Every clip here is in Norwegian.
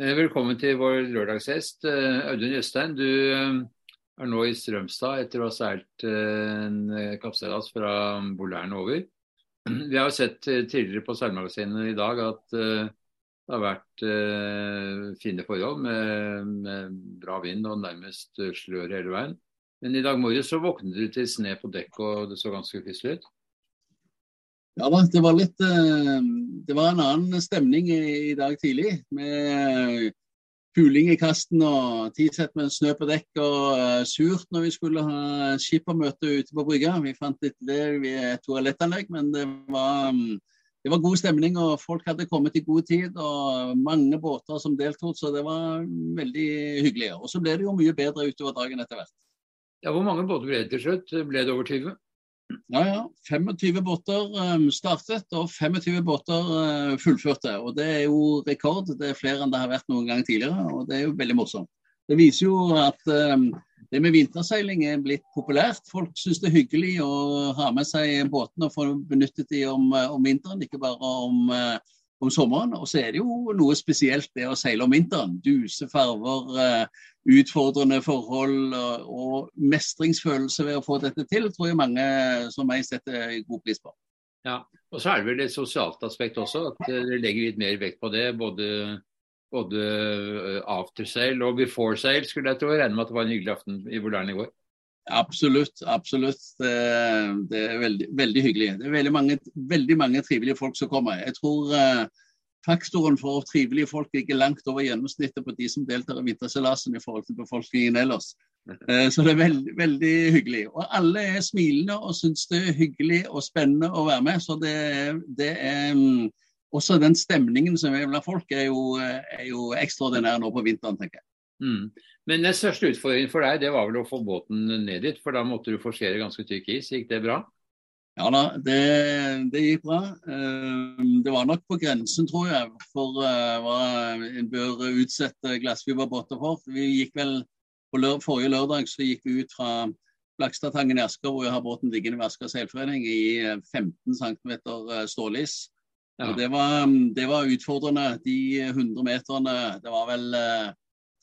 Eh, velkommen til vår lørdagsgjest. Eh, Audun Jøstein, du eh, er nå i Strømstad etter å ha seilt en kappseilas fra Bolern over. Vi har jo sett tidligere på seilmagasinet i dag at det har vært fine forhold med, med bra vind og nærmest slør hele veien. Men i dag morges så våknet du til sne på dekk og det så ganske ufyselig ut? Ja da, det var litt eh, Det var en annen stemning i, dag tidlig. Med puling i kasten og ti sett med snø på dekk og uh, surt når vi skulle ha skippermøte ute på brygga. Vi fant litt det ved et toalettanlegg, men det var, um, det var god stemning. og Folk hadde kommet i god tid og mange båter som deltok, så det var veldig hyggelig. Og så ble det jo mye bedre utover dagen etter hvert. Ja, Hvor mange båter ble det til slutt? Ble det over 20? Ja, ja. 25 båter um, startet og 25 båter uh, fullførte. og Det er jo rekord. Det er flere enn det har vært noen gang tidligere. og Det er jo veldig morsomt. Det viser jo at um, det med vinterseiling er blitt populært. Folk syns det er hyggelig å ha med seg båtene og få benyttet dem om, om vinteren, ikke bare om, om sommeren. Og så er det jo noe spesielt det å seile om vinteren. Duse farver, utfordrende forhold og mestringsfølelse ved å få dette til, tror jeg mange som meg setter god pris på. Ja, og så er det vel et sosialt aspekt også, at dere legger litt mer vekt på det. Både, både eh, og og beforesail, skulle jeg tro. Regner med at det var en hyggelig aften i Volern i går. Absolutt. absolutt. Det, det er veldig, veldig, hyggelig. Det er veldig mange, veldig mange trivelige folk som kommer. Jeg tror uh, faktoren for trivelige folk ligger langt over gjennomsnittet på de som deltar i vinterseilasen i forhold til befolkningen ellers. Eh, så det er veldig, veldig hyggelig. Og alle er smilende og syns det er hyggelig og spennende å være med. Så det, det er um, Også den stemningen som er blant folk, er jo, er jo ekstraordinær nå på vinteren, tenker jeg. Mm. Men den største utfordringen for deg, det var vel å få båten ned dit? For da måtte du forsere ganske tykk is. Gikk det bra? Ja da, det, det, gikk bra. Eh, det var nok på grensen, tror jeg, for eh, hva en bør utsette glassfiberbåter for. Vi gikk vel på lør Forrige lørdag så gikk vi ut fra Blakstadtangen i Asker, hvor jeg har båten liggende ved Asker seilforening, i 15 eh, cm stålis. Ja. Det, var, det, var, utfordrende. De 100 meterne Det var vel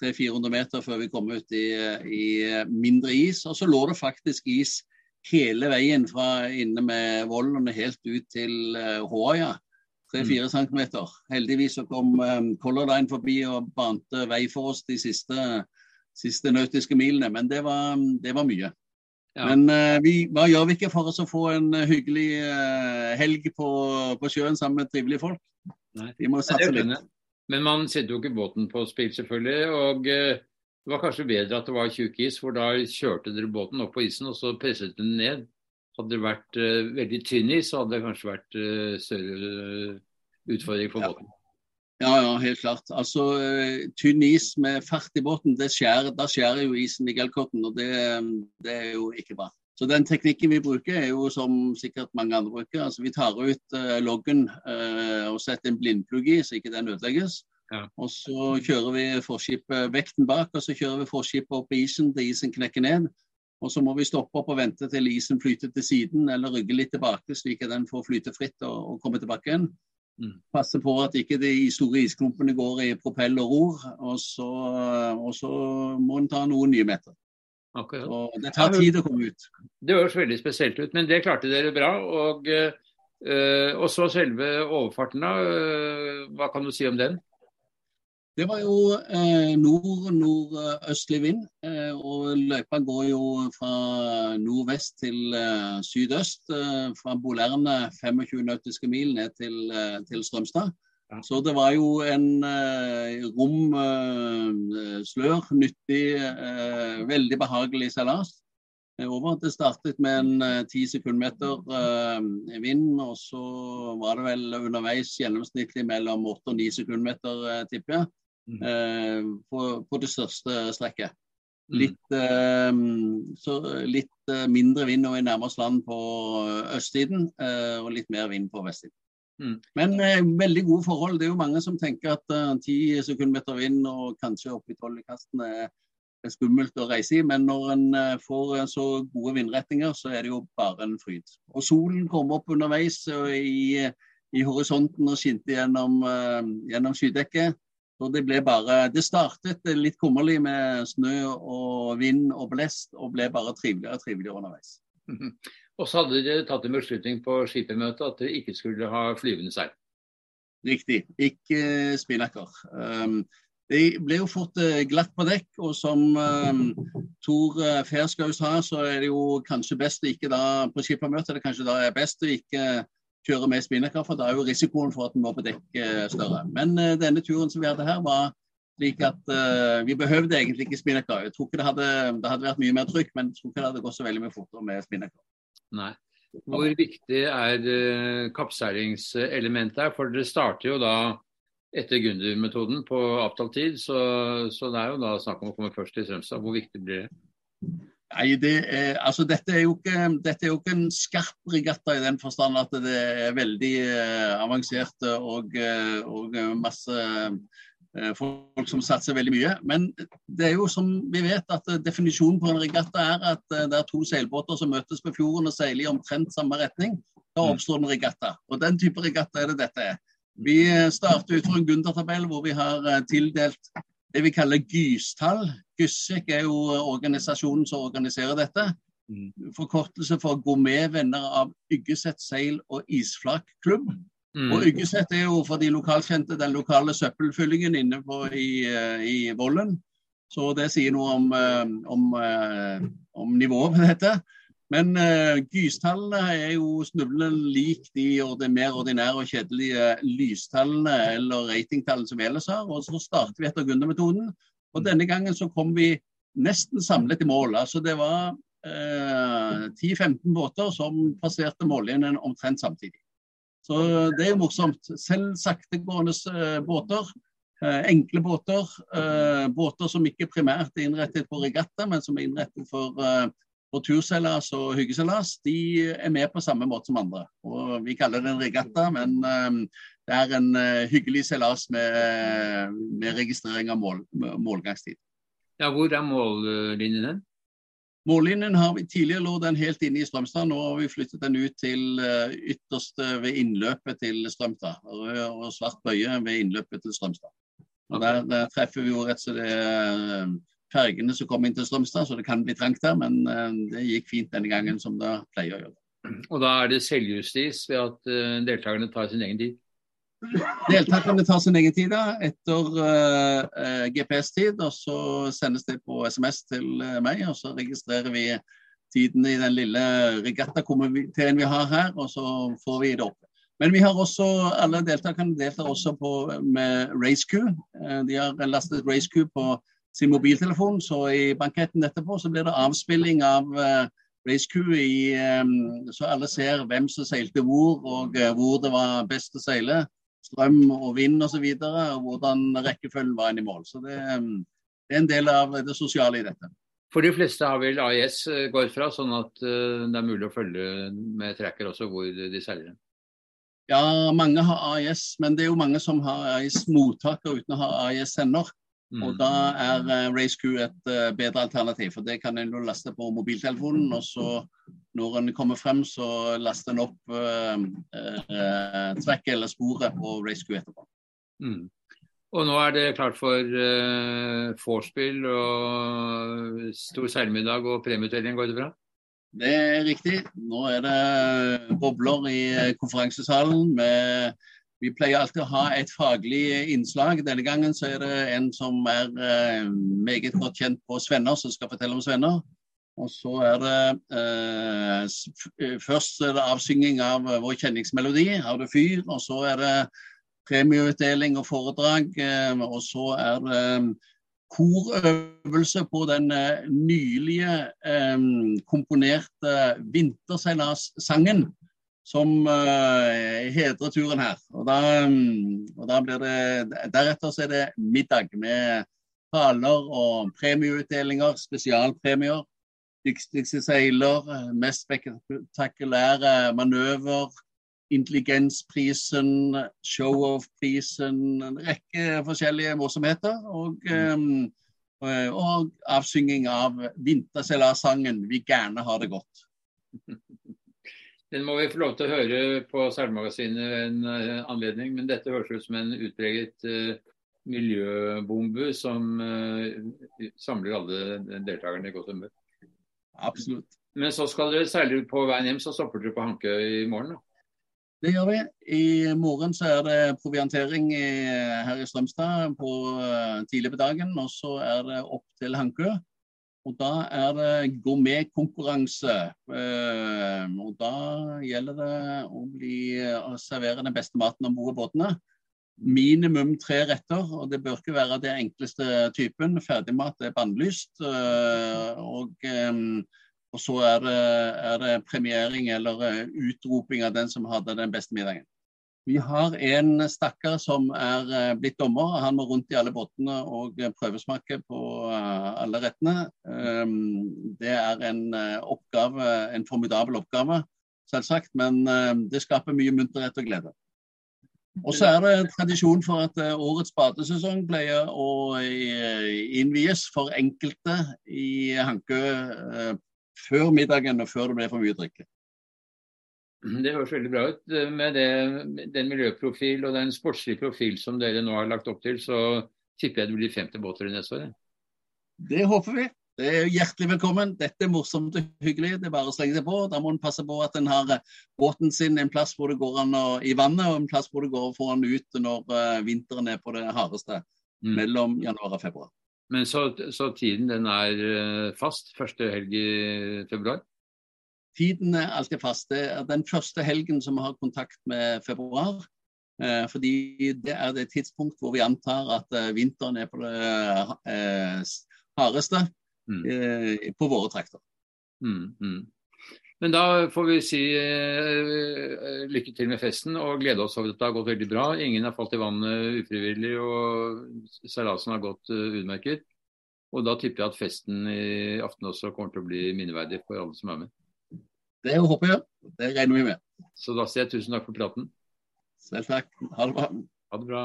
300-400 meter før vi kom ut i, i mindre is. Og så lå det faktisk is hele veien fra inne med Vollen helt ut til uh, Håøya. 3-4 centimeter. Heldigvis så kom um, Color Line forbi og bante vei for oss de siste, siste nautiske milene. Men det var, det var mye. Ja. Men uh, vi, hva gjør vi ikke for oss å få en uh, hyggelig uh, helg på, på, sjøen sammen med trivelige folk? Nei. Vi må satse litt. Men man setter jo ikke båten på spill, selvfølgelig. og det var kanskje bedre at det var tjukk is, for da kjørte dere båten opp på isen og så presset den ned. Hadde det vært uh, veldig tynn is, så hadde det kanskje vært uh, større uh, utfordring for ja. båten. Ja, ja, helt klart. Altså, Tynn is med fart i båten, det skjærer, da skjærer jo isen i gelkotten, og det, det, er jo ikke bra. Så Den teknikken vi bruker, er jo som sikkert mange andre bruker. Altså, Vi tar ut loggen og setter en blindplugg i, så ikke den ødelegges. Ja. Og så kjører vi forskipet vekten bak, og så kjører vi forskipet opp på isen til isen knekker ned. Og så må vi stoppe opp og vente til isen flyter til siden, eller rygge litt tilbake, slik at den får flyte fritt og, og komme tilbake igjen. Mm. Passe på at ikke de store isklumpene går i propell og ror, og så, og så må en ta noen nye meter. Akkurat. Så det tar tid å komme ut. Det høres veldig spesielt ut, men det klarte dere bra. Og, øh, og så selve overfarten, da. Øh, hva kan du si om den? Det var jo eh, nord-nordøstlig vind, eh, og løypa går jo fra nordvest til eh, sydøst. Eh, fra Bolerne 25 nautiske mil ned til, eh, til Strømstad. Ja. Så det var jo en eh, rom slør, nyttig, veldig behagelig seilas. Over. Det startet med en ti sekundmeter vind, og så var det vel underveis gjennomsnittlig mellom åtte og ni sekundmeter, tipper jeg. Mm. Eh, på, på, det største strekket. Mm. Litt, eh, så litt eh, mindre vind når vi nærmer oss land på østsiden, og litt mer vind på vestsiden. Mm. Men eh, veldig gode forhold. Det er jo mange som tenker at ti uh, sekundmeter vind og kanskje opp i tolv i kasten er, er, skummelt å reise i. Men når en uh, får så gode vindretninger, så er det jo bare en fryd. Og solen kom opp underveis i, i, horisonten og skinte gjennom, gjennom skydekket. Så det ble bare Det startet litt kummerlig med snø og vind og blest, og ble bare triveligere og triveligere underveis. Og så hadde dere tatt en beslutning på skipermøtet at dere ikke skulle ha flyvende seil. Riktig, ikke spinnaker. Um, det ble jo fort uh, glatt på dekk, og som um, Tor uh, sa, så er det jo kanskje best å ikke da på skippermøtet det kanskje da er best å ikke kjøre med spinnaker, for da er jo risikoen for at den må på dekk uh, større. Men uh, denne turen som vi hadde her, var slik at uh, vi behøvde egentlig ikke spinnaker. Jeg tror ikke det hadde, det hadde vært mye mer trykk, men jeg tror ikke det hadde gått så veldig mye fortere med spinnaker. Nei. Hvor viktig er uh, kappseilingselementet her? For dere starter jo da etter Gunder-metoden på avtalt så, så, det er jo da snakk om å komme først til Strømstad. Hvor viktig blir det? Nei, det er, altså dette er, ikke, dette er, jo ikke, en skarp regatta i den forstand at det er veldig eh, avansert og, uh, og masse eh, folk som satser veldig mye. Men det er jo som vi vet at definisjonen på en regatta er at det er to seilbåter som møtes på fjorden og seiler i omtrent samme retning. Da mm. oppstår en regatta. Og den type regatta er det dette er. Vi starter ut fra en Gunder-tabell hvor vi har tildelt det vi kaller Gystall. Gyssek er jo organisasjonen som organiserer dette. Mm. Forkortelse for Gourmet-venner av Yggeset seil- og isflakklubb. Mm. Og Yggeset er jo for de lokalkjente den lokale søppelfyllingen inne på, i, eh, i Vollen. Så det sier noe om, eh, om, eh, om nivået på dette. Men uh, gystallene er jo snublende lik de mer ordinære og kjedelige lystallene eller ratingtallene som vi ellers har. Og så starter vi etter Gunde-metoden. Og denne gangen så kom vi nesten samlet i mål. Altså det var eh, 10-15 båter som passerte mållinjen omtrent samtidig. Så det er jo morsomt. Selv saktegående uh, båter. eh, enkle båter. båter som ikke primært er innrettet for regatta, men som er innrettet for og turseilas og hyggeseilas de er med på samme måte som andre. Og Vi kaller det en regatta, men um, det er en uh, hyggelig seilas med, med, registrering av mål, målgangstid. Ja, Hvor er mållinjen hen? Mållinjen har vi tidligere lå den helt inne i Strømstad. Nå har vi flyttet den ut til ytterst ved innløpet til Strømstad. Rød og Svart bøye ved innløpet til Strømstad. Og der, der treffer vi jo rett så det uh, fergene som kom inn til Strømstad, så det kan bli trangt der. Men eh, det gikk fint denne gangen, som det pleier å gjøre. Og da er det selvjustis ved at uh, deltakerne tar sin egen tid? Deltakerne tar sin egen tid da, etter uh, uh, GPS-tid. og Så sendes det på SMS til meg, og så registrerer vi tiden i den lille regattakomiteen vi har her, og så får vi det opp. Men vi har også, alle deltakerne deltar også på, med RaceQ. De har lastet RaceQ på sin mobiltelefon. Så i banketten etterpå så blir det avspilling av uh, Race Q i, um, så alle ser hvem som seilte hvor, og uh, hvor det var best å seile. Strøm og vind osv. Og, så og hvordan rekkefølgen var inn i mål. Så det, um, det, er en del av det sosiale i dette. For de fleste har vel AIS gått fra, sånn at uh, det er mulig å følge med tracker også hvor de seiler? Ja, mange har AIS, men det er jo mange som har AIS-mottaker uten å ha AIS-sender. Mm. Og Da er uh, RaceQ et uh, bedre alternativ. for Det kan en jo laste på mobiltelefonen. og så Når en kommer frem, så laster en opp uh, uh, trekket eller sporet på RaceQ etterpå. Mm. Og nå er det klart for uh, vorspiel og stor seilmiddag og premieutdeling, går det bra? Det er riktig. Nå er det bobler i konferansesalen med vi pleier alltid å ha et faglig innslag. Denne gangen så er det en som er eh, meget godt kjent på Svenner, som skal fortelle om Svenner. Og så er det eh, eh Først er det avsynging av vår kjenningsmelodi, 'Har du fyr'. Og så er det premieutdeling og foredrag. Eh, og så er det eh, korøvelse på den eh, nylige komponerte vinterseilassangen som uh, hedrer turen her. Og, da, um, og da blir det, Deretter så er det middag med taler og premieutdelinger, spesialpremier. Dyktigste seiler, mest spektakulære manøver, intelligensprisen, show-off-prisen, en rekke forskjellige morsomheter. Og, um, og avsynging av vinterseilersangen 'Vi gærne har det godt'. Den må vi få lov til å høre på Seilmagasinet en uh, anledning, men dette høres ut som en utpreget uh, miljøbombe som uh, samler alle deltakerne i godt humør. Absolutt. Men så skal dere seile på veien hjem, så stopper dere på Hankø i morgen? da? Det gjør vi. I morgen så er det proviantering her i Strømstad på tidlig på dagen. Og så er det opp til Hankø. Og da er det gourmetkonkurranse. Uh, og da gjelder det å, bli, å servere den beste maten om bord i båtene minimum tre retter. og Det bør ikke være det enkleste typen. Ferdigmat er bannlyst. Eh, og, eh, og, så er det, er det, premiering eller eh, utroping av den som hadde den beste middagen. Vi har en stakkar som er blitt dommer. Han må rundt i alle båtene og prøvesmake på alle rettene. Det er en oppgave, en formidabel oppgave, selvsagt. Men det skaper mye munterhet og glede. Og så er det tradisjon for at eh, årets badesesong pleier å eh, innvies for enkelte i Hankø eh, før middagen og før det blir for mye drikke. Det høres veldig bra ut. Med det, den miljøprofil og den sportslige profil som dere nå har lagt opp til, så tipper jeg det blir 50 båter neste år. Det håper vi. Det er hjertelig velkommen. Dette er morsomt og hyggelig. Det er bare å slenge seg på. Da må en passe på at en har eh, båten sin en plass hvor det går an å, i vannet, og en plass hvor det går å få den ut når uh, vinteren er på det hardeste. Mm. Mellom januar og februar. Men så, så tiden den er uh, fast? Første helg i februar? Tiden er alltid fast. Det er den første helgen som vi har kontakt med februar. Uh, fordi det er det tidspunkt hvor vi antar at vinteren er på det hardeste mm. eh, på våre trakter. Mm, mm. Men da får vi si eh, lykke til med festen og glede oss over at det har gått veldig bra. Ingen har falt i vannet ufrivillig og seilasen har gått utmerket. Og da tipper jeg at festen i aften også kommer til å bli minneverdig for alle som er med. Det håper jeg. Det regner vi med. Så da sier jeg tusen takk for praten. Selv takk. Ha det bra. Ha det bra.